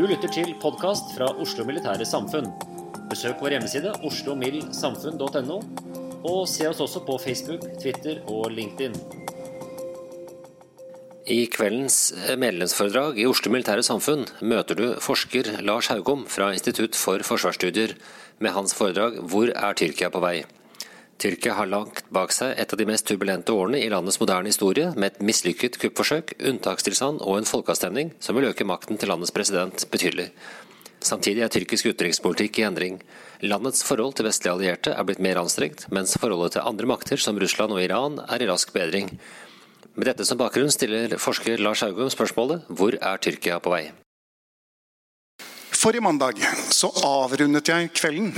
Du lytter til podkast fra Oslo Militære Samfunn. Besøk vår hjemmeside oslomildsamfunn.no, og se oss også på Facebook, Twitter og LinkedIn. I kveldens medlemsforedrag i Oslo Militære Samfunn møter du forsker Lars Haugom fra Institutt for forsvarsstudier med hans foredrag 'Hvor er Tyrkia på vei?' Tyrkia har langt bak seg et av de mest turbulente årene i landets moderne historie, med et mislykket kuppforsøk, unntakstilstand og en folkeavstemning som vil øke makten til landets president betydelig. Samtidig er tyrkisk utenrikspolitikk i endring. Landets forhold til vestlige allierte er blitt mer anstrengt, mens forholdet til andre makter som Russland og Iran er i rask bedring. Med dette som bakgrunn stiller forsker Lars Haugum spørsmålet hvor er Tyrkia på vei? Forrige mandag så avrundet jeg kvelden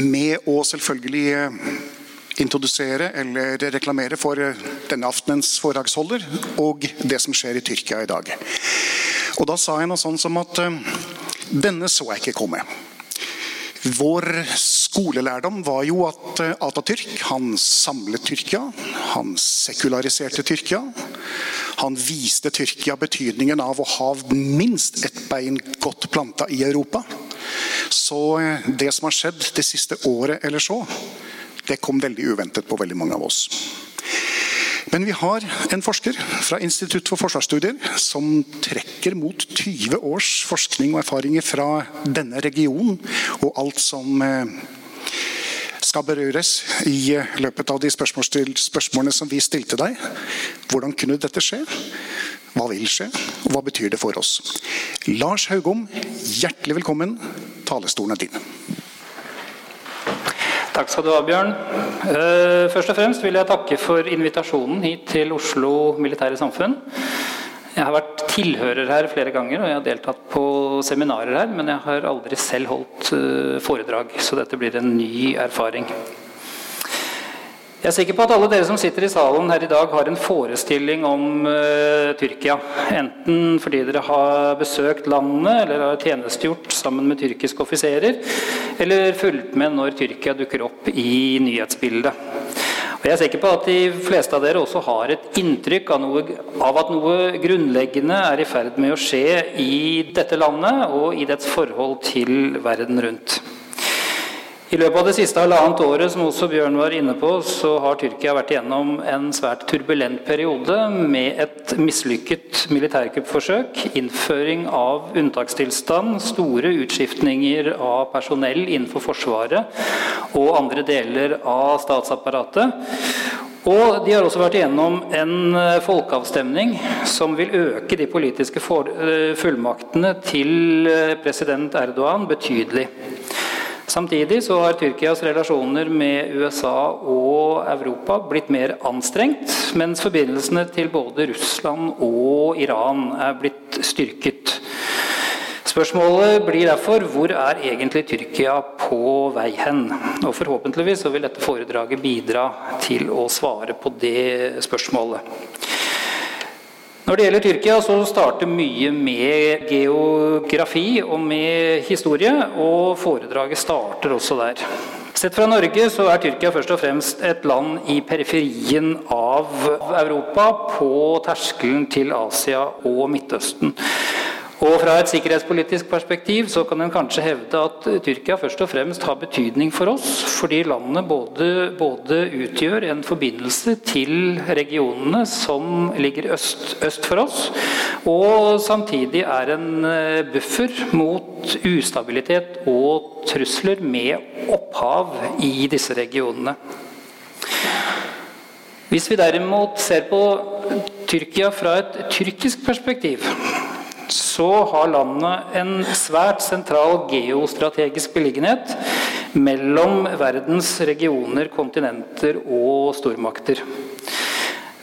med å selvfølgelig eh, introdusere eller reklamere for eh, denne aftenens foredragsholder og det som skjer i Tyrkia i dag. Og Da sa jeg noe sånn som at eh, denne så jeg ikke komme. Vår skolelærdom var jo at Atatürk han samlet Tyrkia. Han sekulariserte Tyrkia. Han viste Tyrkia betydningen av å ha minst ett bein godt planta i Europa. Så det som har skjedd det siste året eller så, det kom veldig uventet på veldig mange av oss. Men vi har en forsker fra Institutt for forsvarsstudier som trekker mot 20 års forskning og erfaringer fra denne regionen og alt som skal berøres i løpet av de spørsmålene som vi stilte deg. Hvordan kunne dette skje? Hva vil skje, og hva betyr det for oss? Lars Haugom, hjertelig velkommen. Talestolen er din. Takk skal du ha, Bjørn. Eh, først og fremst vil jeg takke for invitasjonen hit til Oslo Militære Samfunn. Jeg har vært tilhører her flere ganger og jeg har deltatt på seminarer her, men jeg har aldri selv holdt eh, foredrag, så dette blir en ny erfaring. Jeg er sikker på at alle dere som sitter i salen her i dag, har en forestilling om uh, Tyrkia. Enten fordi dere har besøkt landet eller har tjenestegjort sammen med tyrkiske offiserer, eller fulgt med når Tyrkia dukker opp i nyhetsbildet. Og jeg er sikker på at de fleste av dere også har et inntrykk av, noe, av at noe grunnleggende er i ferd med å skje i dette landet og i dets forhold til verden rundt. I løpet av det siste halvannet året som også Bjørn var inne på, så har Tyrkia vært igjennom en svært turbulent periode med et mislykket militærkuppforsøk, innføring av unntakstilstand, store utskiftninger av personell innenfor Forsvaret og andre deler av statsapparatet. Og de har også vært igjennom en folkeavstemning som vil øke de politiske fullmaktene til president Erdogan betydelig. Samtidig så har Tyrkias relasjoner med USA og Europa blitt mer anstrengt, mens forbindelsene til både Russland og Iran er blitt styrket. Spørsmålet blir derfor hvor er egentlig Tyrkia på vei hen? Og Forhåpentligvis vil dette foredraget bidra til å svare på det spørsmålet. Når det gjelder Tyrkia, så starter mye med geografi og med historie. Og foredraget starter også der. Sett fra Norge så er Tyrkia først og fremst et land i periferien av Europa, på terskelen til Asia og Midtøsten. Og Fra et sikkerhetspolitisk perspektiv så kan en kanskje hevde at Tyrkia først og fremst har betydning for oss, fordi landet både, både utgjør en forbindelse til regionene som ligger øst, øst, for oss, og samtidig er en eh, buffer mot ustabilitet og trusler med opphav i disse regionene. Hvis vi derimot ser på Tyrkia fra et tyrkisk perspektiv, så har landet en svært sentral geostrategisk beliggenhet mellom verdens regioner, kontinenter og stormakter.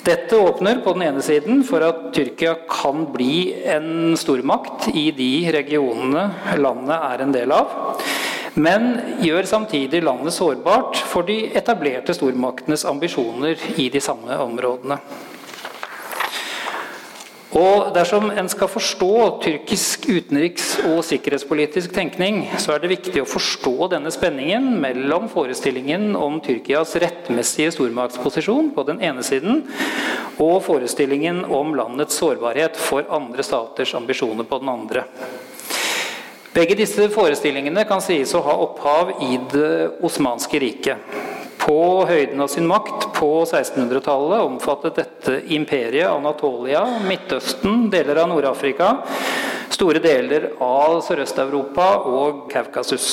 Dette åpner på den ene siden for at Tyrkia kan bli en stormakt i de regionene landet er en del av. Men gjør samtidig landet sårbart for de etablerte stormaktenes ambisjoner i de samme områdene. Og Dersom en skal forstå tyrkisk utenriks- og sikkerhetspolitisk tenkning, så er det viktig å forstå denne spenningen mellom forestillingen om Tyrkias rettmessige stormaktsposisjon på den ene siden, og forestillingen om landets sårbarhet for andre staters ambisjoner på den andre. Begge disse forestillingene kan sies å ha opphav i det osmanske riket. På høyden av sin makt på 1600-tallet omfattet dette imperiet Anatolia, Midtøsten, deler av Nord-Afrika, store deler av Sørøst-Europa og Kaukasus.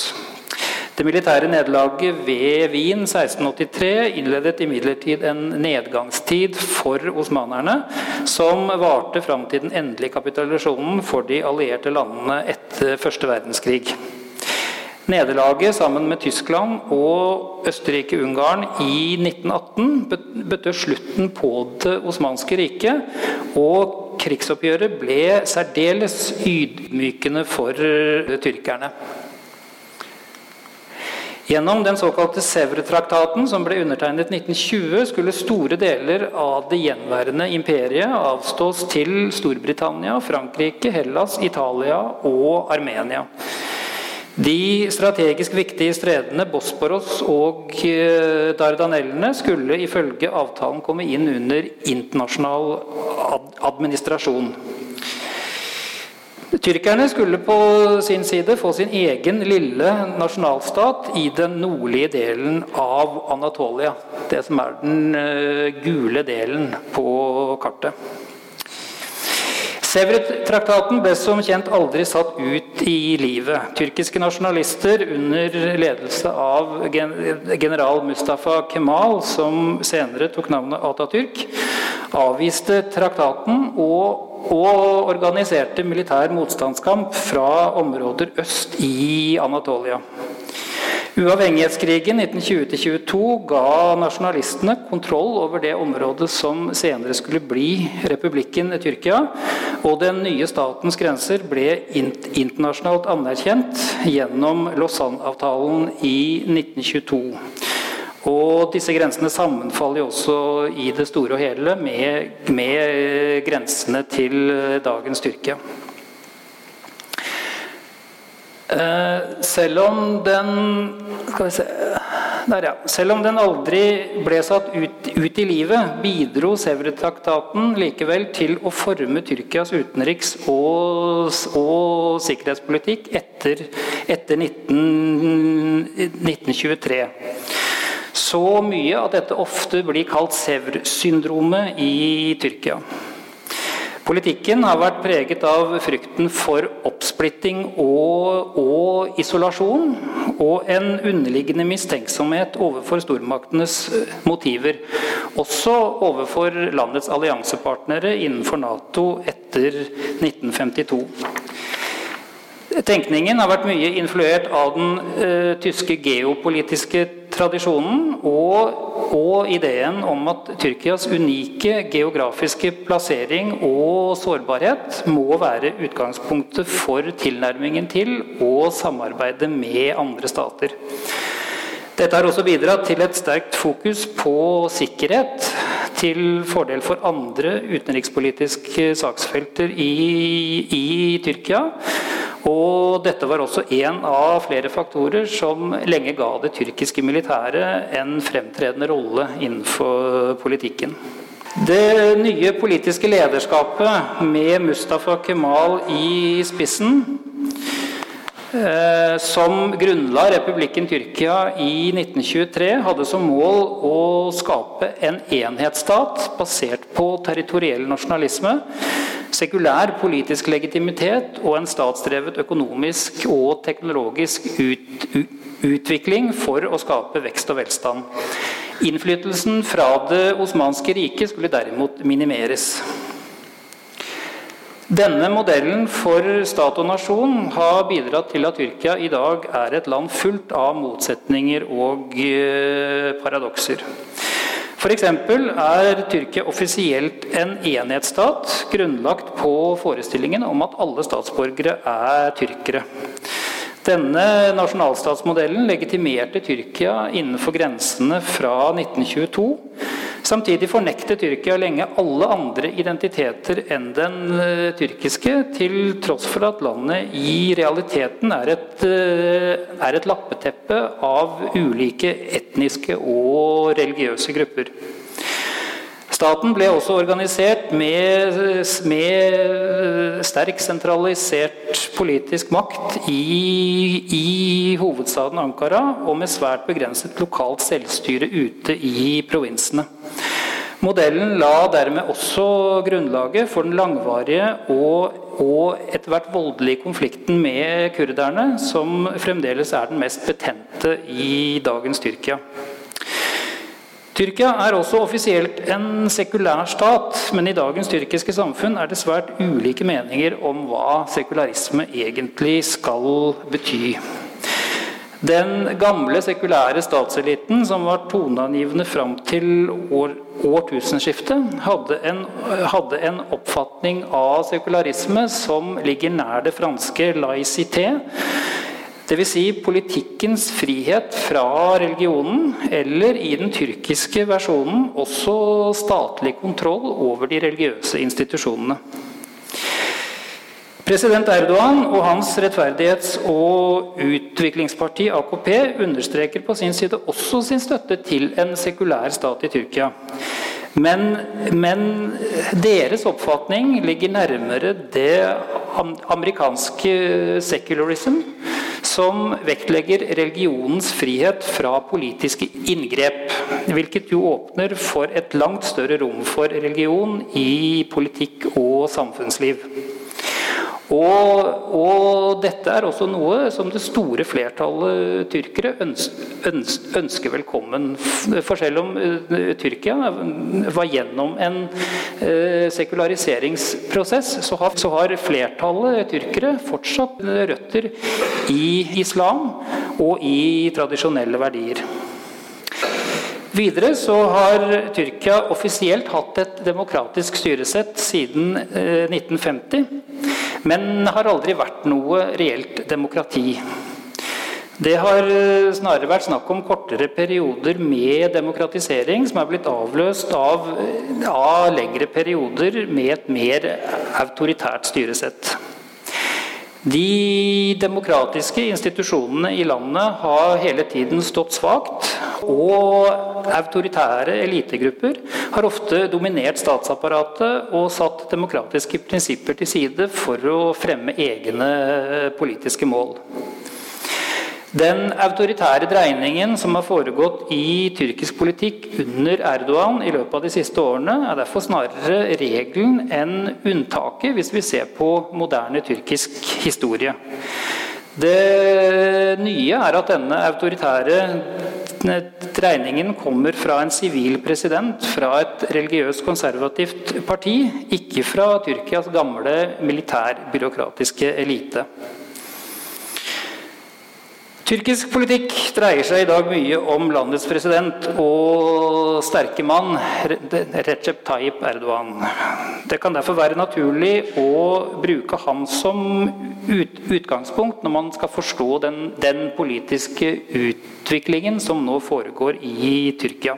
Det militære nederlaget ved Wien 1683 innledet imidlertid en nedgangstid for osmanerne, som varte fram til den endelige kapitulasjonen for de allierte landene etter første verdenskrig. Nederlaget sammen med Tyskland og Østerrike-Ungarn i 1918 betød slutten på det osmanske riket, og krigsoppgjøret ble særdeles ydmykende for tyrkerne. Gjennom den såkalte Sevre-traktaten, som ble undertegnet 1920, skulle store deler av det gjenværende imperiet avstås til Storbritannia, Frankrike, Hellas, Italia og Armenia. De strategisk viktige stredene Bosporos og eh, Dardanellene skulle ifølge avtalen komme inn under internasjonal administrasjon. Tyrkerne skulle på sin side få sin egen lille nasjonalstat i den nordlige delen av Anatolia. Det som er den eh, gule delen på kartet. Sevret-traktaten ble som kjent aldri satt ut i livet. Tyrkiske nasjonalister under ledelse av general Mustafa Kemal, som senere tok navnet Atatürk, avviste traktaten og, og organiserte militær motstandskamp fra områder øst i Anatolia. Uavhengighetskrigen 1920-22 ga nasjonalistene kontroll over det området som senere skulle bli republikken Tyrkia, og den nye statens grenser ble internasjonalt anerkjent gjennom Lausanne-avtalen i 1922. Og disse grensene sammenfaller jo også i det store og hele med, med grensene til dagens Tyrkia. Eh, selv om den skal vi se, der, ja. Selv om den aldri ble satt ut, ut i livet, bidro Sevretraktaten likevel til å forme Tyrkias utenriks- og, og sikkerhetspolitikk etter, etter 19, 1923. Så mye at dette ofte blir kalt Sevr-syndromet i Tyrkia. Politikken har vært preget av frykten for oppsplitting og, og, isolasjon, og en underliggende mistenksomhet overfor stormaktenes eh, motiver. Også overfor landets alliansepartnere innenfor Nato etter 1952. Tenkningen har vært mye influert av den uh, tyske geopolitiske tradisjonen og, og, ideen om at Tyrkias unike geografiske plassering og sårbarhet må være utgangspunktet for tilnærmingen til og samarbeidet med andre stater. Dette har også bidratt til et sterkt fokus på sikkerhet, til fordel for andre utenrikspolitiske saksfelter i, i Tyrkia. Og dette var også en av flere faktorer som lenge ga det tyrkiske militæret en fremtredende rolle innenfor politikken. Det nye politiske lederskapet med Mustafa Kemal i spissen, som grunnla republikken Tyrkia i 1923, hadde som mål å skape en enhetsstat basert på territoriell nasjonalisme, sekulær politisk legitimitet og en statsdrevet økonomisk og teknologisk ut, utvikling for å skape vekst og velstand. Innflytelsen fra det osmanske riket skulle derimot minimeres. Denne modellen for stat og nasjon har bidratt til at Tyrkia i dag er et land fullt av motsetninger og eh, paradokser. F.eks. er Tyrkia offisielt en enhetsstat, grunnlagt på forestillingen om at alle statsborgere er tyrkere. Denne nasjonalstatsmodellen legitimerte Tyrkia innenfor grensene fra 1922. Samtidig fornektet Tyrkia lenge alle andre identiteter enn den uh, tyrkiske, til tross for at landet i realiteten er et, uh, er et lappeteppe av ulike etniske og religiøse grupper. Staten ble også organisert med, med sterk sentralisert politisk makt i, i, hovedstaden Ankara, og med svært begrenset lokalt selvstyre ute i provinsene. Modellen la dermed også grunnlaget for den langvarige og, og etter hvert voldelige konflikten med kurderne, som fremdeles er den mest betente i dagens Tyrkia. Tyrkia er også offisielt en sekulær stat, men i dagens tyrkiske samfunn er det svært ulike meninger om hva sekularisme egentlig skal bety. Den gamle sekulære statseliten, som var toneangivende fram til år, årtusenskiftet, hadde en, hadde en, oppfatning av sekularisme som ligger nær det franske laicité, Dvs. Si politikkens frihet fra religionen, eller i den tyrkiske versjonen også statlig kontroll over de religiøse institusjonene. President Erdogan og hans rettferdighets- og utviklingsparti AKP understreker på sin side også sin støtte til en sekulær stat i Tyrkia. Men, men, deres oppfatning ligger nærmere det amerikanske secularism, som vektlegger religionens frihet fra politiske inngrep. Hvilket jo åpner for et langt større rom for religion i politikk og samfunnsliv. Og, og, dette er også noe som det store flertallet tyrkere ønsker, velkommen. For selv om uh, Tyrkia var gjennom en uh, sekulariseringsprosess, så har, så har, flertallet tyrkere fortsatt røtter i islam og i tradisjonelle verdier. Videre så har Tyrkia offisielt hatt et demokratisk styresett siden uh, 1950 men har aldri vært noe reelt demokrati. Det har eh, snarere vært snakk om kortere perioder med demokratisering som er blitt avløst av, av lengre perioder med et mer autoritært styresett. De demokratiske institusjonene i landet har hele tiden stått svakt. Og autoritære elitegrupper har ofte dominert statsapparatet og satt demokratiske prinsipper til side for å fremme egne politiske mål. Den autoritære dreiningen som har foregått i tyrkisk politikk under Erdogan i løpet av de siste årene, er derfor snarere regelen enn unntaket hvis vi ser på moderne tyrkisk historie. Det nye er at denne autoritære dreiningen kommer fra en sivil president fra et religiøst konservativt parti, ikke fra Tyrkias gamle militærbyråkratiske elite. Tyrkisk politikk dreier seg i dag mye om landets president og sterke mann Recep Tayyip Erdogan. Det kan derfor være naturlig å bruke ham som ut, utgangspunkt når man skal forstå den, den politiske utviklingen som nå foregår i Tyrkia.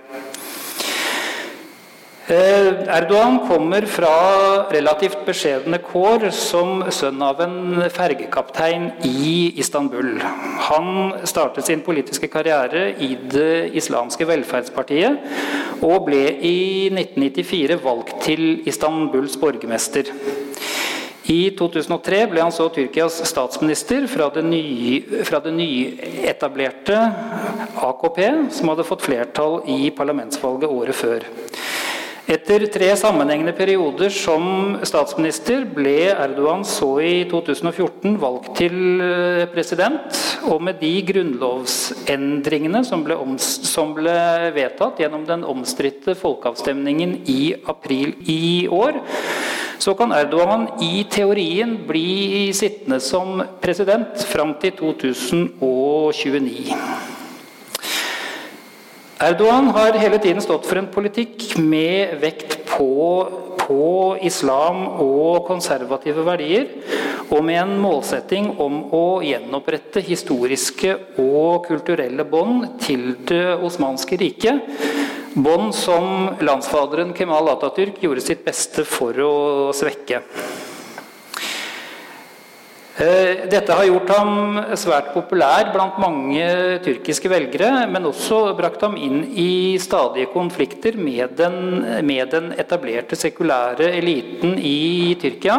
Eh, Erdogan kommer fra relativt beskjedne kår som sønn av en fergekaptein i Istanbul. Han startet sin politiske karriere i Det islamske velferdspartiet og ble i 1994 valgt til Istanbuls borgermester. I 2003 ble han så Tyrkias statsminister fra det, nye, fra det nyetablerte AKP, som hadde fått flertall i parlamentsvalget året før. Etter tre sammenhengende perioder som statsminister ble Erdogan så i 2014 valgt til eh, president. Og med de grunnlovsendringene som ble, som ble vedtatt gjennom den omstridte folkeavstemningen i april i år, så kan Erdogan i teorien bli sittende som president fram til 2029. Erdogan har hele tiden stått for en politikk med vekt på, på, islam og konservative verdier, og med en målsetting om å gjenopprette historiske og kulturelle bånd til det osmanske riket Bånd som landsfaderen Kemal Atatürk gjorde sitt beste for å svekke. Eh, dette har gjort ham svært populær blant mange tyrkiske velgere, men også brakt ham inn i stadige konflikter med den, med den etablerte sekulære eliten i Tyrkia.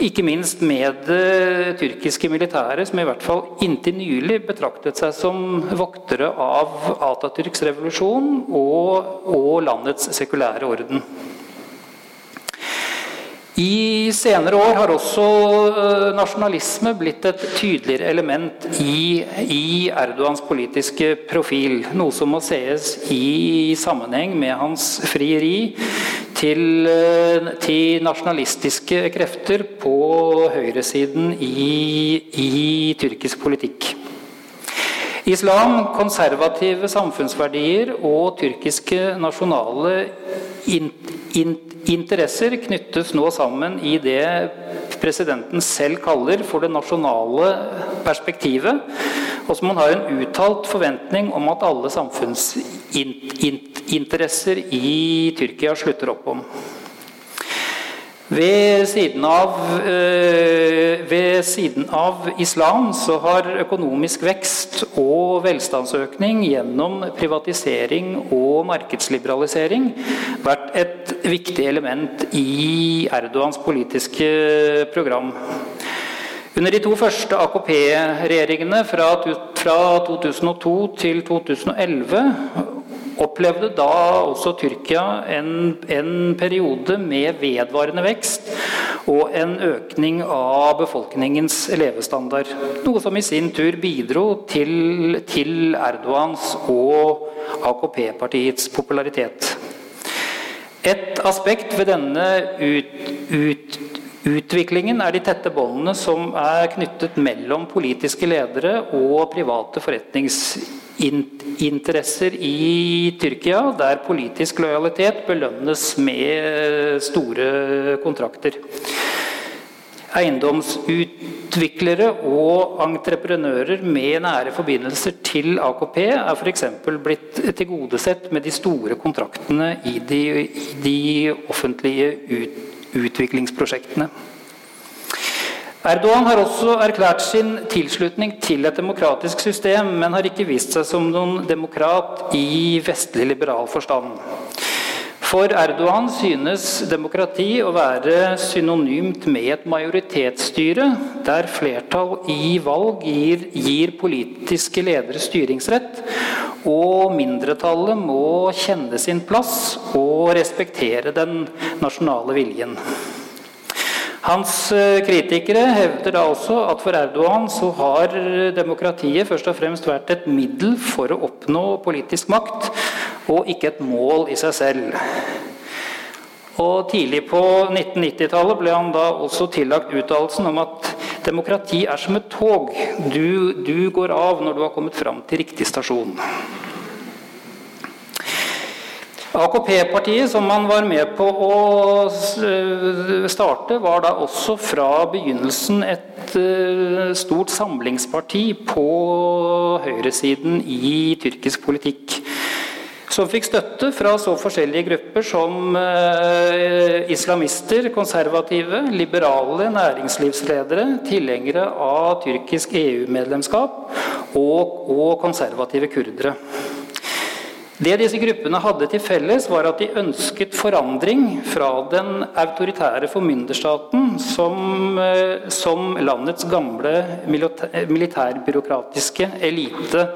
Ikke minst med det tyrkiske militæret, som i hvert fall inntil nylig betraktet seg som voktere av Atatürks revolusjon og, og landets sekulære orden. I senere år har også eh, nasjonalisme blitt et tydeligere element i, i, Erdogans politiske profil. Noe som må sees i sammenheng med hans frieri til, eh, til nasjonalistiske krefter på høyresiden i, i tyrkisk politikk. Islam, konservative samfunnsverdier og tyrkiske nasjonale in, in, interesser knyttes nå sammen i det presidenten selv kaller for det nasjonale perspektivet, og som han har en uttalt forventning om at alle samfunnsinteresser i Tyrkia slutter opp om. Ved siden, av, øh, ved siden av islam så har økonomisk vekst og velstandsøkning gjennom privatisering og markedsliberalisering vært et viktig element i Erdogans politiske program. Under de to første AKP-regjeringene fra 2002 til 2011 opplevde da også Tyrkia en, en, periode med vedvarende vekst og en økning av befolkningens levestandard. Noe som i sin tur bidro til, til Erdogans og AKP-partiets popularitet. Et aspekt ved denne ut, ut, utviklingen er de tette båndene som er knyttet mellom politiske ledere og private forretningsinteresser interesser i Tyrkia, der politisk lojalitet belønnes med store kontrakter. Eiendomsutviklere og entreprenører med nære forbindelser til AKP er f.eks. blitt tilgodesett med de store kontraktene i de, i de offentlige ut, utviklingsprosjektene. Erdogan har også erklært sin tilslutning til et demokratisk system, men har ikke vist seg som noen demokrat i vestlig liberal forstand. For Erdogan synes demokrati å være synonymt med et majoritetsstyre, der flertall i valg gir, gir politiske ledere styringsrett, og mindretallet må kjenne sin plass og respektere den nasjonale viljen. Hans eh, kritikere hevder da også at for Erdogan så har demokratiet først og fremst vært et middel for å oppnå politisk makt, og ikke et mål i seg selv. Og Tidlig på 1990-tallet ble han da også tillagt uttalelsen om at demokrati er som et tog. Du, du går av når du har kommet fram til riktig stasjon. AKP-partiet, som man var med på å starte, var da også fra begynnelsen et eh, stort samlingsparti på høyresiden i tyrkisk politikk. som fikk støtte fra så forskjellige grupper som eh, islamister, konservative, liberale næringslivsledere, tilhengere av tyrkisk EU-medlemskap og konservative kurdere. Det disse gruppene hadde til felles, var at de ønsket forandring fra den autoritære formynderstaten som, eh, som landets gamle militærbyråkratiske elite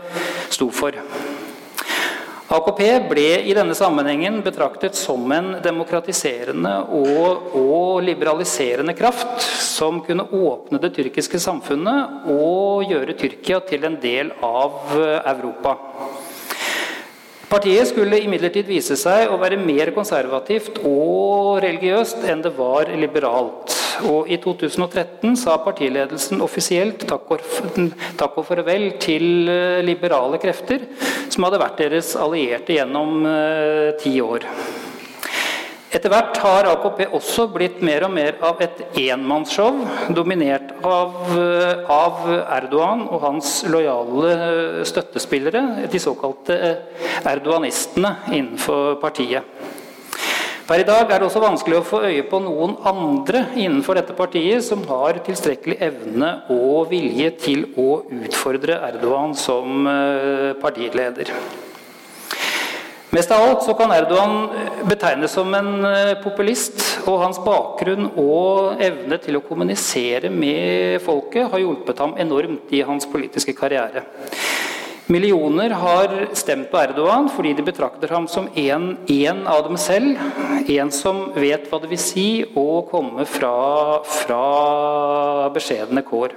sto for. AKP ble i denne sammenhengen betraktet som en demokratiserende og, og, liberaliserende kraft som kunne åpne det tyrkiske samfunnet og gjøre Tyrkia til en del av Europa. Partiet skulle imidlertid vise seg å være mer konservativt og religiøst enn det var liberalt. Og I 2013 sa partiledelsen offisielt takk og farvel til eh, liberale krefter, som hadde vært deres allierte gjennom eh, ti år. Etter hvert har AKP også blitt mer og mer av et enmannsshow, dominert av, eh, av, Erdogan og hans lojale støttespillere, de såkalte erdoganistene innenfor partiet. Per i dag er det også vanskelig å få øye på noen andre innenfor dette partiet som har tilstrekkelig evne og vilje til å utfordre Erdogan som eh, partileder. Mest av alt så kan Erdogan eh, betegnes som en eh, populist, og hans bakgrunn og evne til å kommunisere med folket har hjulpet ham enormt i hans politiske karriere. Millioner har stemt på Erdogan fordi de betrakter ham som en, en, av dem selv. En som vet hva det vil si å komme fra, fra beskjedne kår.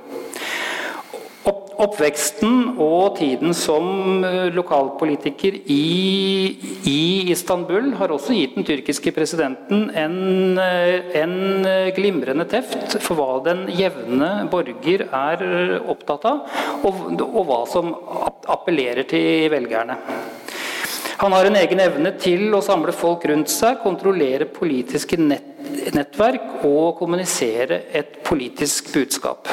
Oppveksten og tiden som eh, lokalpolitiker i, i, Istanbul har også gitt den tyrkiske presidenten en, eh, en, eh, glimrende teft for hva den jevne borger er opptatt av, og, og hva som appellerer til velgerne. Han har en egen evne til å samle folk rundt seg, kontrollere politiske nett, nettverk og kommunisere et politisk budskap.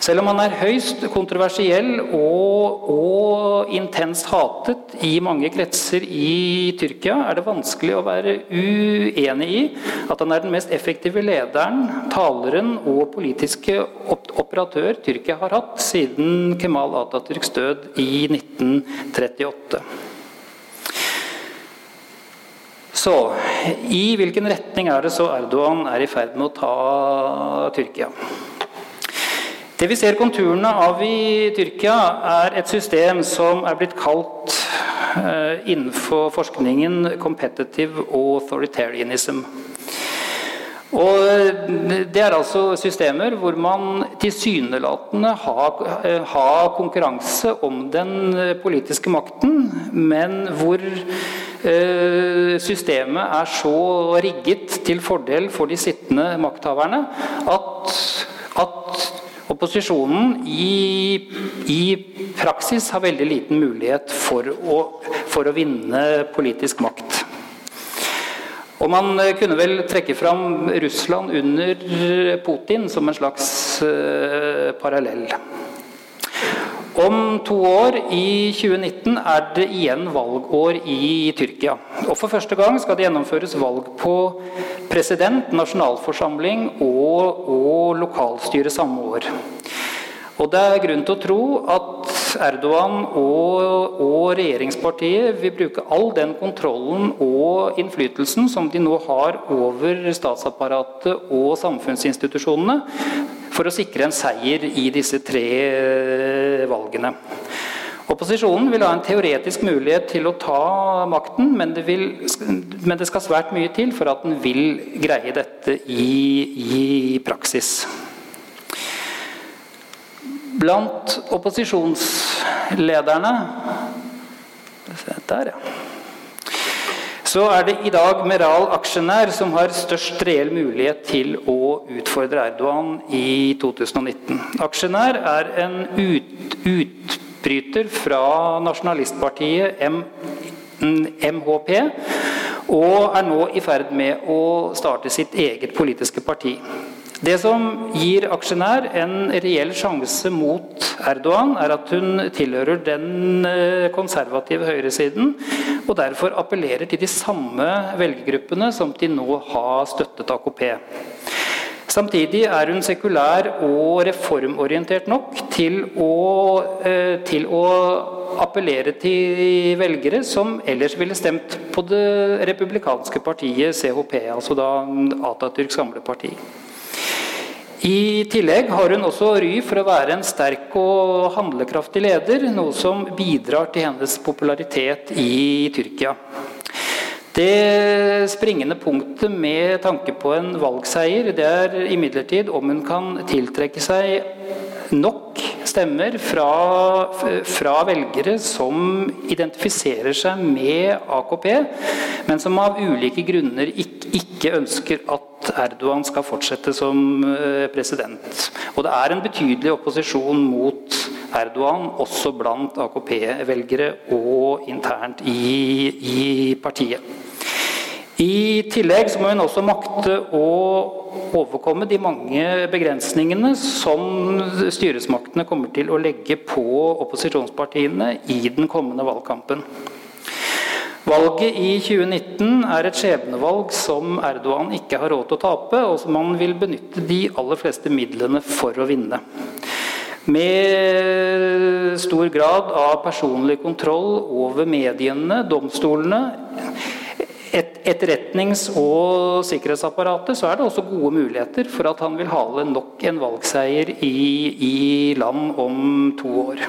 Selv om han er høyst kontroversiell og, og, intenst hatet i mange kretser i Tyrkia, er det vanskelig å være uenig i at han er den mest effektive lederen, taleren og politiske operatør Tyrkia har hatt siden Kemal Atatürks død i 1938. Så i hvilken retning er det så Erdogan er i ferd med å ta Tyrkia? Det vi ser konturene av i Tyrkia, er et system som er blitt kalt eh, innenfor forskningen 'competitive authoritarianism'. Og eh, Det er altså systemer hvor man tilsynelatende har, eh, har konkurranse om den politiske makten, men hvor systemet er så rigget til fordel for de sittende makthaverne at, at Opposisjonen i, i, praksis har veldig liten mulighet for å, for å vinne politisk makt. Og Man kunne vel trekke fram Russland under Putin som en slags uh, parallell. Om to år, i 2019, er det igjen valgår i Tyrkia. Og For første gang skal det gjennomføres valg på president, nasjonalforsamling og, og lokalstyre samme år. Og Det er grunn til å tro at Erdogan og, og, regjeringspartiet vil bruke all den kontrollen og innflytelsen som de nå har over statsapparatet og samfunnsinstitusjonene, for å sikre en seier i disse tre eh, valgene. Opposisjonen vil ha en teoretisk mulighet til å ta makten, men det, vil, men det skal svært mye til for at den vil greie dette i, i praksis. Blant opposisjonslederne Der, ja. Så er det i dag Meral Aksjonær som har størst reell mulighet til å utfordre Erdogan i 2019. Aksjonær er en ut, utbryter fra nasjonalistpartiet M, MHP og er nå i ferd med å starte sitt eget politiske parti. Det som gir aksjonær en reell sjanse mot Erdogan, er at hun tilhører den eh, konservative høyresiden og derfor appellerer til de samme velgergruppene som de nå har støttet AKP. Samtidig er hun sekulær og reformorientert nok til å, eh, til å appellere til velgere som ellers ville stemt på det republikanske partiet CHP, altså da Atatürks gamle parti. I tillegg har hun også ry for å være en sterk og handlekraftig leder, noe som bidrar til hennes popularitet i Tyrkia. Det springende punktet med tanke på en valgseier det er imidlertid om hun kan tiltrekke seg nok stemmer fra, fra, velgere som identifiserer seg med AKP, men som av ulike grunner ikke, ikke ønsker at Erdogan skal fortsette som eh, president. Og det er en betydelig opposisjon mot Erdogan, også blant AKP-velgere og internt i, i partiet. I tillegg så må hun også makte å overkomme de mange begrensningene som styresmaktene kommer til å legge på opposisjonspartiene i den kommende valgkampen. Valget i 2019 er et skjebnevalg som Erdogan ikke har råd til å tape, og som han vil benytte de aller fleste midlene for å vinne. Med stor grad av personlig kontroll over mediene, domstolene, et, etterretnings- og sikkerhetsapparatet, så er det også gode muligheter for at han vil hale nok en valgseier i, i land om to år.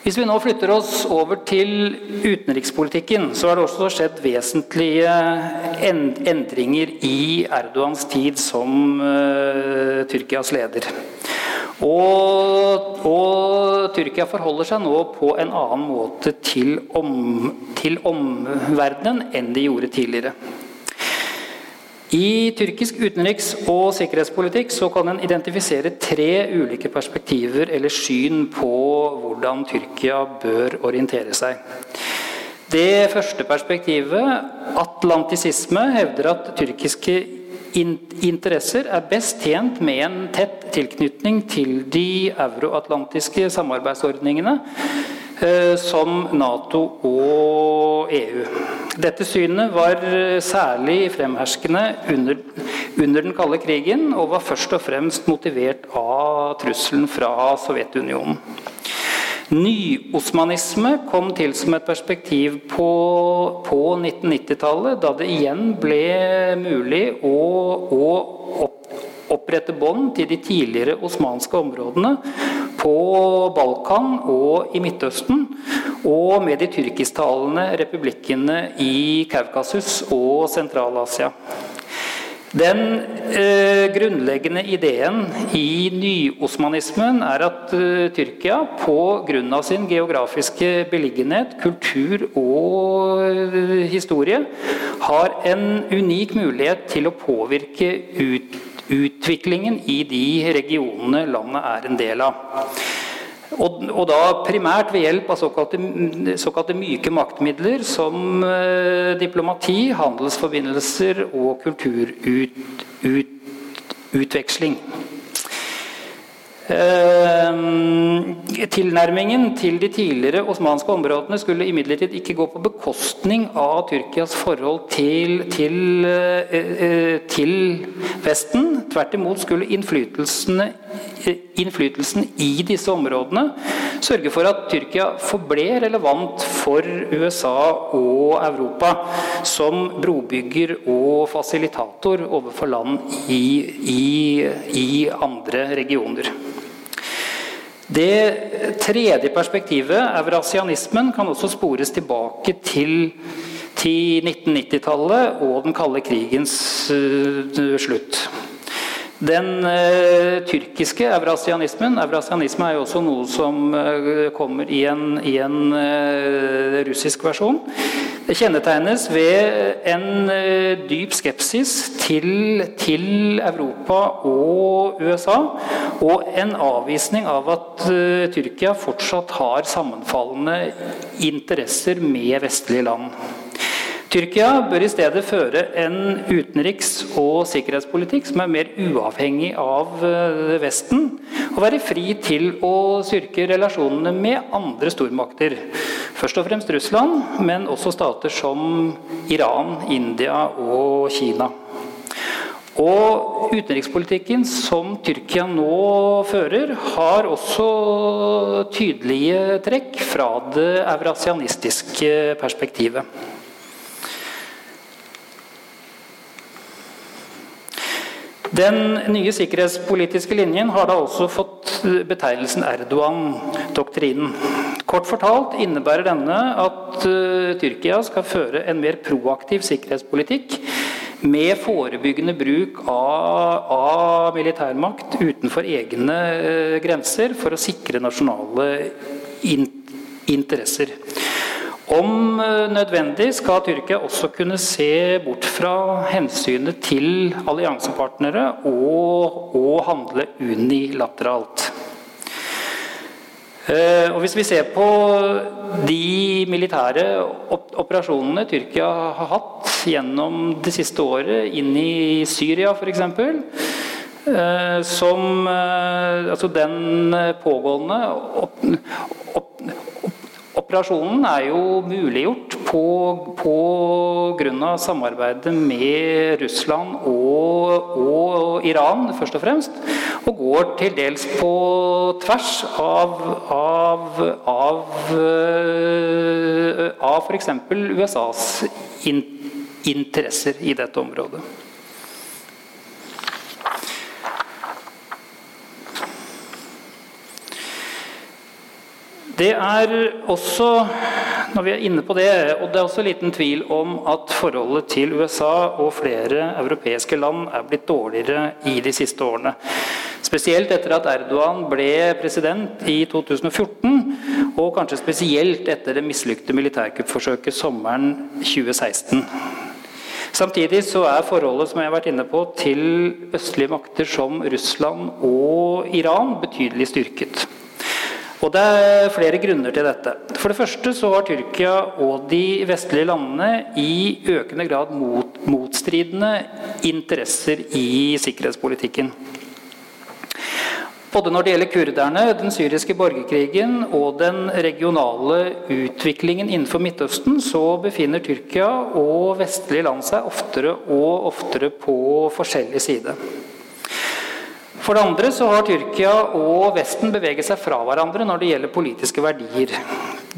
Hvis vi nå flytter oss over til utenrikspolitikken, så har det også skjedd vesentlige endringer i Erdogans tid som uh, Tyrkias leder. Og, og, Tyrkia forholder seg nå på en annen måte til, om, til omverdenen enn de gjorde tidligere. I tyrkisk utenriks- og sikkerhetspolitikk så kan en identifisere tre ulike perspektiver eller syn på hvordan Tyrkia bør orientere seg. Det første perspektivet, atlantisisme, hevder at tyrkiske interesser er best tjent med en tett tilknytning til de euroatlantiske samarbeidsordningene som Nato og EU. Dette synet var særlig fremherskende under, under den kalde krigen, og var først og fremst motivert av trusselen fra Sovjetunionen. Nyosmanisme kom til som et perspektiv på, på 1990-tallet, da det igjen ble mulig å, å opprette bånd til de tidligere osmanske områdene på Balkan og i Midtøsten, og med de tyrkisktalende republikkene i Kaukasus og Sentral-Asia. Den eh, grunnleggende ideen i nyosmanismen er at eh, Tyrkia pga. sin geografiske beliggenhet, kultur og eh, historie har en unik mulighet til å påvirke ut, utviklingen i de regionene landet er en del av. Og, og, da primært ved hjelp av såkalte, såkalte myke maktmidler som eh, diplomati, handelsforbindelser og kulturutveksling. Eh, Tilnærmingen til de tidligere osmanske områdene skulle imidlertid ikke gå på bekostning av Tyrkias forhold til, til, eh, til Vesten. Tvert imot skulle innflytelsen i disse områdene sørge for at Tyrkia forble relevant for USA og Europa som brobygger og fasilitator overfor land i, i, i andre regioner. Det tredje perspektivet, eurasianismen, kan også spores tilbake til, til 1990-tallet og den kalde krigens uh, slutt. Den uh, tyrkiske eurasianismen Eurasianisme er jo også noe som uh, kommer i en, i en russisk versjon. Det kjennetegnes ved en eh, dyp skepsis til, til, Europa og USA, og en avvisning av at uh, Tyrkia fortsatt har sammenfallende interesser med vestlige land. Tyrkia bør i stedet føre en utenriks- og sikkerhetspolitikk som er mer uavhengig av eh, Vesten, og være fri til å styrke relasjonene med andre stormakter. Først og fremst Russland, men også stater som Iran, India og Kina. Og utenrikspolitikken som Tyrkia nå fører, har også tydelige trekk fra det eurasianistiske perspektivet. Den nye sikkerhetspolitiske linjen har da også fått betegnelsen Erdogan-doktrinen. Kort fortalt innebærer denne at uh, Tyrkia skal føre en mer proaktiv sikkerhetspolitikk med forebyggende bruk av, av militærmakt utenfor egne uh, grenser for å sikre nasjonale in interesser. Om uh, nødvendig skal Tyrkia også kunne se bort fra hensynet til alliansepartnere og, og handle unilateralt. Eh, og Hvis vi ser på de militære operasjonene Tyrkia har hatt gjennom det siste året, inn i Syria f.eks. Eh, som eh, Altså den pågående opp, opp, operasjonen er jo muliggjort på, grunn av samarbeidet med Russland og, og, Iran, først og fremst. Og går til dels på tvers av, av, av, eh, av f.eks. USAs in, interesser i dette området. Det er også når vi er inne på det, og det er også liten tvil om at forholdet til USA og flere europeiske land er blitt dårligere i de siste årene. Spesielt etter at Erdogan ble president i 2014, og kanskje spesielt etter det mislykte militærkuppforsøket sommeren 2016. Samtidig så er forholdet som jeg har vært inne på, til østlige makter som Russland og Iran betydelig styrket. Og Det er flere grunner til dette. For det første så har Tyrkia og de vestlige landene i økende grad mot, motstridende interesser i sikkerhetspolitikken. Både når det gjelder kurderne, den syriske borgerkrigen og den regionale utviklingen innenfor Midtøsten, så befinner Tyrkia og vestlige land seg oftere og oftere på forskjellig side. For det andre så har Tyrkia og Vesten beveget seg fra hverandre når det gjelder politiske verdier.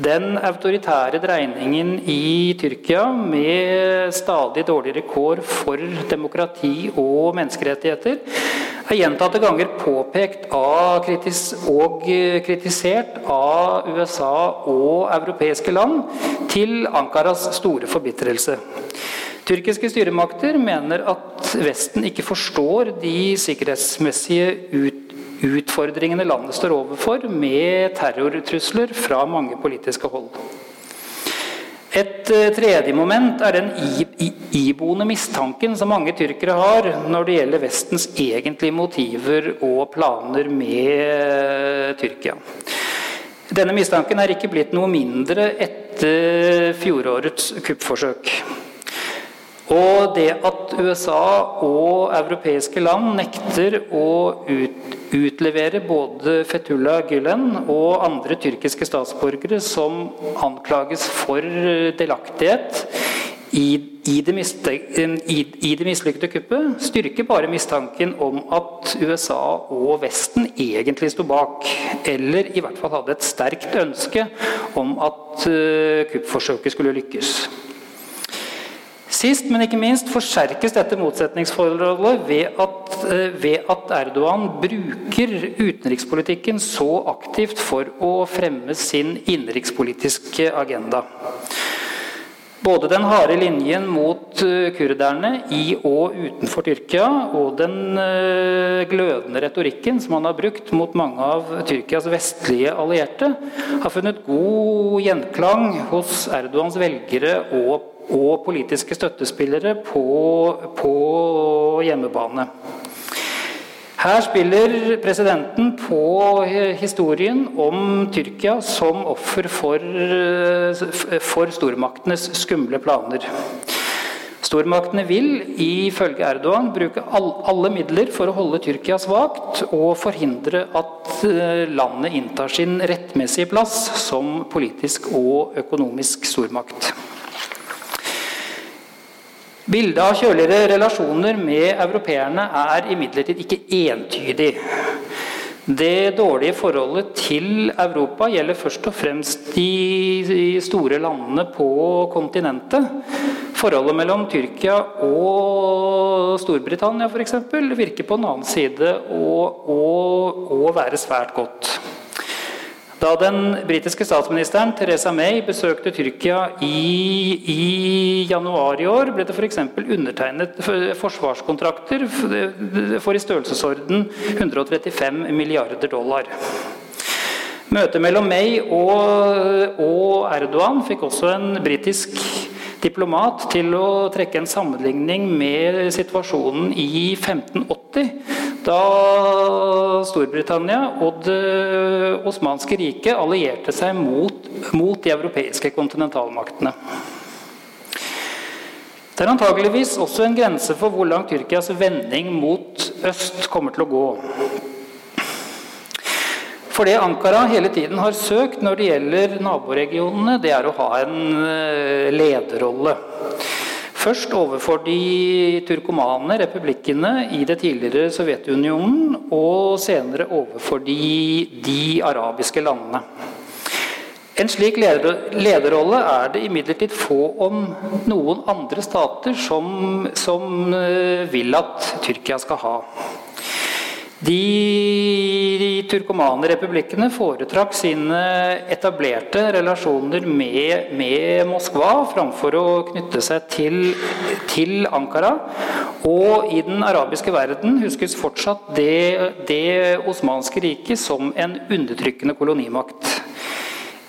Den autoritære dreiningen i Tyrkia med stadig dårligere kår for demokrati og menneskerettigheter er gjentatte ganger påpekt av og kritisert av USA og europeiske land til Ankaras store forbitrelse. Tyrkiske styremakter mener at Vesten ikke forstår de sikkerhetsmessige ut utfordringene landet står overfor med terrortrusler fra mange politiske hold. Et eh, tredje moment er den iboende mistanken som mange tyrkere har når det gjelder Vestens egentlige motiver og planer med Tyrkia. Denne mistanken er ikke blitt noe mindre etter fjorårets kuppforsøk. Og det at USA og europeiske land nekter å ut, utlevere både Fethullah Gülen og andre tyrkiske statsborgere som anklages for delaktighet i, i, det, i, det mislykkede kuppet, styrker bare mistanken om at USA og Vesten egentlig sto bak. Eller i hvert fall hadde et sterkt ønske om at uh, kuppforsøket skulle lykkes. Sist, men ikke minst, forsterkes dette motsetningsforholdet ved at, eh, ved at, Erdogan bruker utenrikspolitikken så aktivt for å fremme sin innenrikspolitiske agenda. Både den harde linjen mot eh, kurderne i og utenfor Tyrkia, og den eh, glødende retorikken som han har brukt mot mange av Tyrkias vestlige allierte, har funnet god gjenklang hos Erdogans velgere og og politiske støttespillere på, på hjemmebane. Her spiller presidenten på historien om Tyrkia som offer for, for stormaktenes skumle planer. Stormaktene vil ifølge Erdogan bruke alle midler for å holde Tyrkia svakt og forhindre at eh, landet inntar sin rettmessige plass som politisk og økonomisk stormakt. Bildet av kjøligere relasjoner med europeerne er imidlertid ikke entydig. Det dårlige forholdet til Europa gjelder først og fremst de store landene på kontinentet. Forholdet mellom Tyrkia og Storbritannia eksempel, virker på en annen side å, å, å være svært godt. Da den britiske statsministeren Theresa May besøkte Tyrkia i, i januar i år, ble det f.eks. undertegnet forsvarskontrakter for i størrelsesorden 135 milliarder dollar. Møtet mellom May og, og Erdogan fikk også en britisk diplomat til å trekke en sammenligning med situasjonen i 1580 da Storbritannia og Det osmanske riket allierte seg mot, mot de europeiske kontinentalmaktene. Det er antageligvis også en grense for hvor langt Tyrkias vending mot øst kommer til å gå. For det Ankara hele tiden har søkt når det gjelder naboregionene, det er å ha en eh, lederrolle. Først overfor de turkomane republikkene i det tidligere Sovjetunionen, og senere overfor de, de arabiske landene. En slik lederrolle er det imidlertid få om noen andre stater som, som eh, vil at Tyrkia skal ha. De turkomane republikkene foretrakk sine etablerte relasjoner med, med, Moskva framfor å knytte seg til, til, Ankara. Og i den arabiske verden huskes fortsatt det, det osmanske riket som en undertrykkende kolonimakt.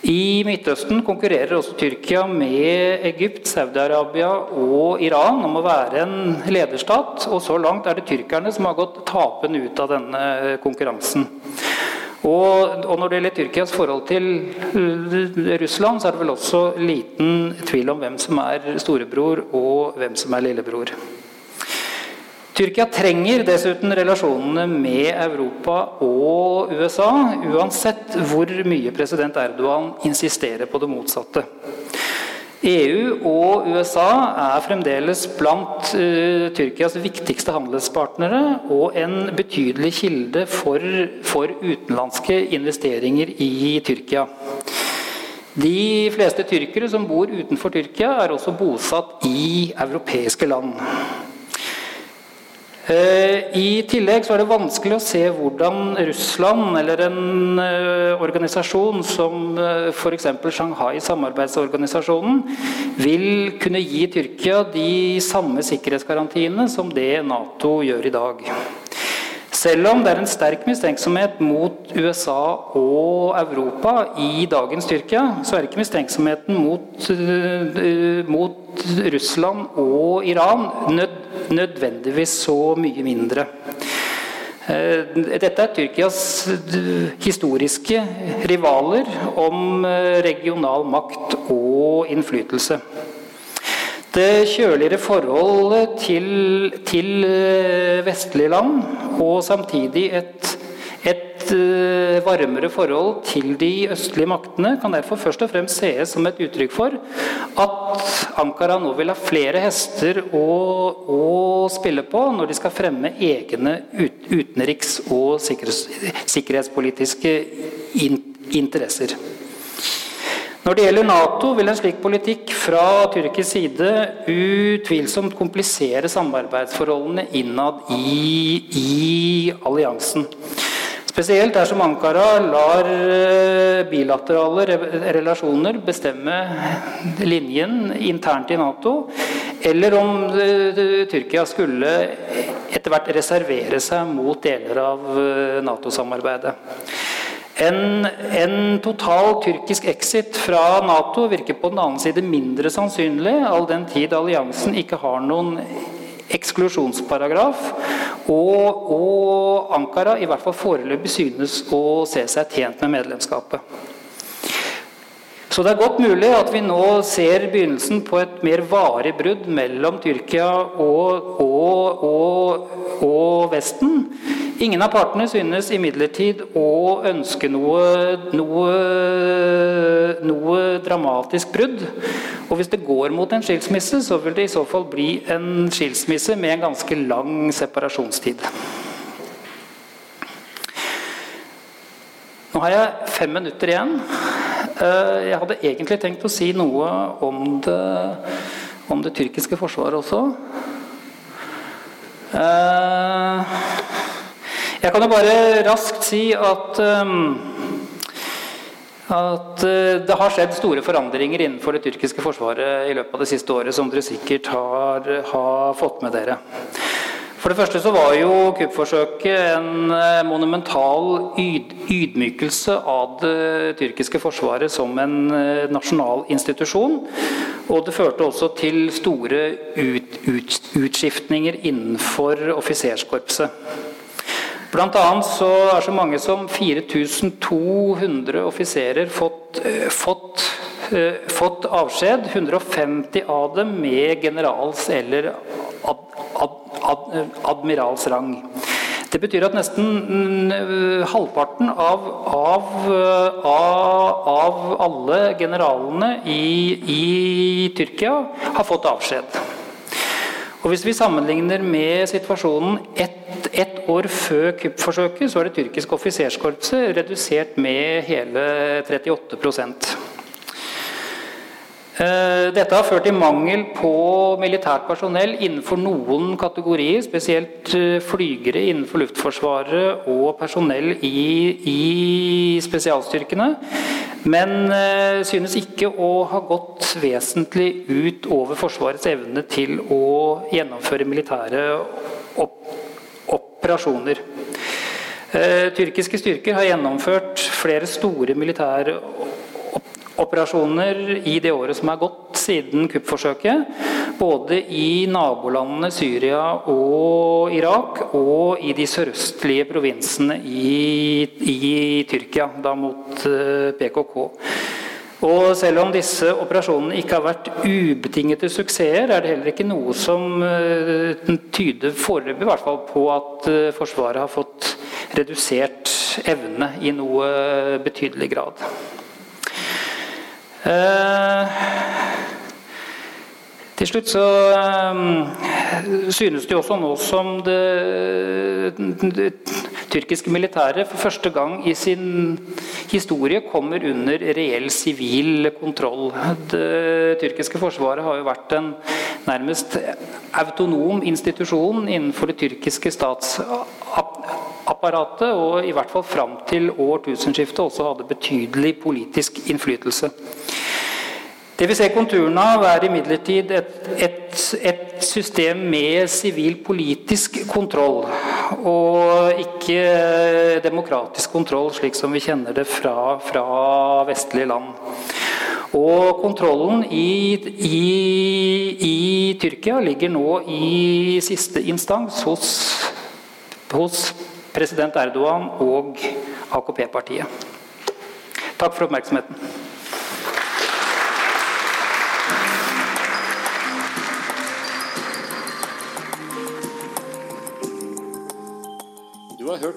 I Midtøsten konkurrerer også Tyrkia med Egypt, Saudi-Arabia og Iran om å være en lederstat. Og så langt er det tyrkerne som har gått tapende ut av denne konkurransen. Og, og, når det gjelder Tyrkias forhold til Russland, så er det vel også liten tvil om hvem som er storebror og hvem som er lillebror. Tyrkia trenger dessuten relasjonene med Europa og USA, uansett hvor mye president Erdogan insisterer på det motsatte. EU og USA er fremdeles blant uh, Tyrkias viktigste handelspartnere og en betydelig kilde for, for utenlandske investeringer i Tyrkia. De fleste tyrkere som bor utenfor Tyrkia, er også bosatt i europeiske land. Eh, I tillegg så er det vanskelig å se hvordan Russland eller en eh, organisasjon som eh, f.eks. Shanghai-samarbeidsorganisasjonen vil kunne gi Tyrkia de samme sikkerhetsgarantiene som det Nato gjør i dag. Selv om det er en sterk mistenksomhet mot USA og Europa i dagens Tyrkia, så er ikke mistenksomheten mot, uh, mot Russland og Iran nød, nødvendigvis så mye mindre. Uh, dette er Tyrkias historiske rivaler om regional makt og innflytelse. Det kjøligere forholdet til, til, eh, vestlige land og samtidig et, Et eh, varmere forhold til de østlige maktene kan derfor først og fremst sees som et uttrykk for at Ankara nå vil ha flere hester å, å spille på når de skal fremme egne ut, utenriks- og sikkerhets, sikkerhetspolitiske in, interesser. Når det gjelder Nato, vil en slik politikk fra tyrkisk side utvilsomt komplisere samarbeidsforholdene innad i, i alliansen. Spesielt dersom Ankara lar eh, bilaterale relasjoner bestemme linjen internt i Nato, eller om eh, Tyrkia skulle etter hvert reservere seg mot deler av eh, Nato-samarbeidet. En, en, total tyrkisk exit fra Nato virker på den annen side mindre sannsynlig, all den tid alliansen ikke har noen eksklusjonsparagraf, og, og Ankara i hvert fall foreløpig synes å se seg tjent med medlemskapet. Så det er godt mulig at vi nå ser begynnelsen på et mer varig brudd mellom Tyrkia og, og, og, og Vesten. Ingen av partene synes imidlertid å ønske noe, noe, noe, dramatisk brudd. Og hvis det går mot en skilsmisse, så vil det i så fall bli en skilsmisse med en ganske lang separasjonstid. Nå har jeg fem minutter igjen. Eh, jeg hadde egentlig tenkt å si noe om det, om det tyrkiske forsvaret også. Eh, jeg kan jo bare raskt si at eh, at det har skjedd store forandringer innenfor det tyrkiske forsvaret i løpet av det siste året, som dere sikkert har, har fått med dere. For det første så var jo kuppforsøket en monumental ydmykelse av det tyrkiske forsvaret som en eh, nasjonal institusjon. Og det førte også til store ut ut utskiftninger innenfor offiserskorpset. Blant annet så er så mange som 4200 offiserer fått, eh, fått, fått avskjed. 150 av dem med generals eller ad, ad, ad, admirals rang. Det betyr at nesten halvparten av, av, uh, av, alle generalene i, i, Tyrkia har fått avskjed. Og Hvis vi sammenligner med situasjonen ett, et år før kuppforsøket, så er det tyrkiske offiserskorpset redusert med hele 38 Eh, dette har ført til mangel på militært personell innenfor noen kategorier, spesielt eh, flygere innenfor Luftforsvaret og personell i, i spesialstyrkene. Men eh, synes ikke å ha gått vesentlig ut over Forsvarets evne til å gjennomføre militære opp, operasjoner. Tyrkiske styrker har gjennomført flere store militære operasjoner i det året som er gått siden kuppforsøket. Både i nabolandene Syria og Irak, og i de sørøstlige provinsene i, i Tyrkia, da mot eh, PKK. Og selv om disse operasjonene ikke har vært ubetingete suksesser, er det heller ikke noe som eh, tyder foreløpig på at eh, Forsvaret har fått redusert evne i noe betydelig grad. Eh, til slutt så um, synes det også nå som det, det, tyrkiske militæret for første gang i sin historie kommer under reell sivil kontroll. Det tyrkiske forsvaret har jo vært en nærmest autonom institusjon innenfor det tyrkiske statsapparatet og i hvert fall fram til årtusenskiftet også hadde betydelig politisk innflytelse. Det vi ser konturene av, er imidlertid et, et, et system med sivil politisk kontroll, og ikke demokratisk kontroll, slik som vi kjenner det fra, fra vestlige land. Og kontrollen i, i, i, Tyrkia ligger nå i siste instans hos, hos president Erdogan og AKP-partiet. Takk for oppmerksomheten.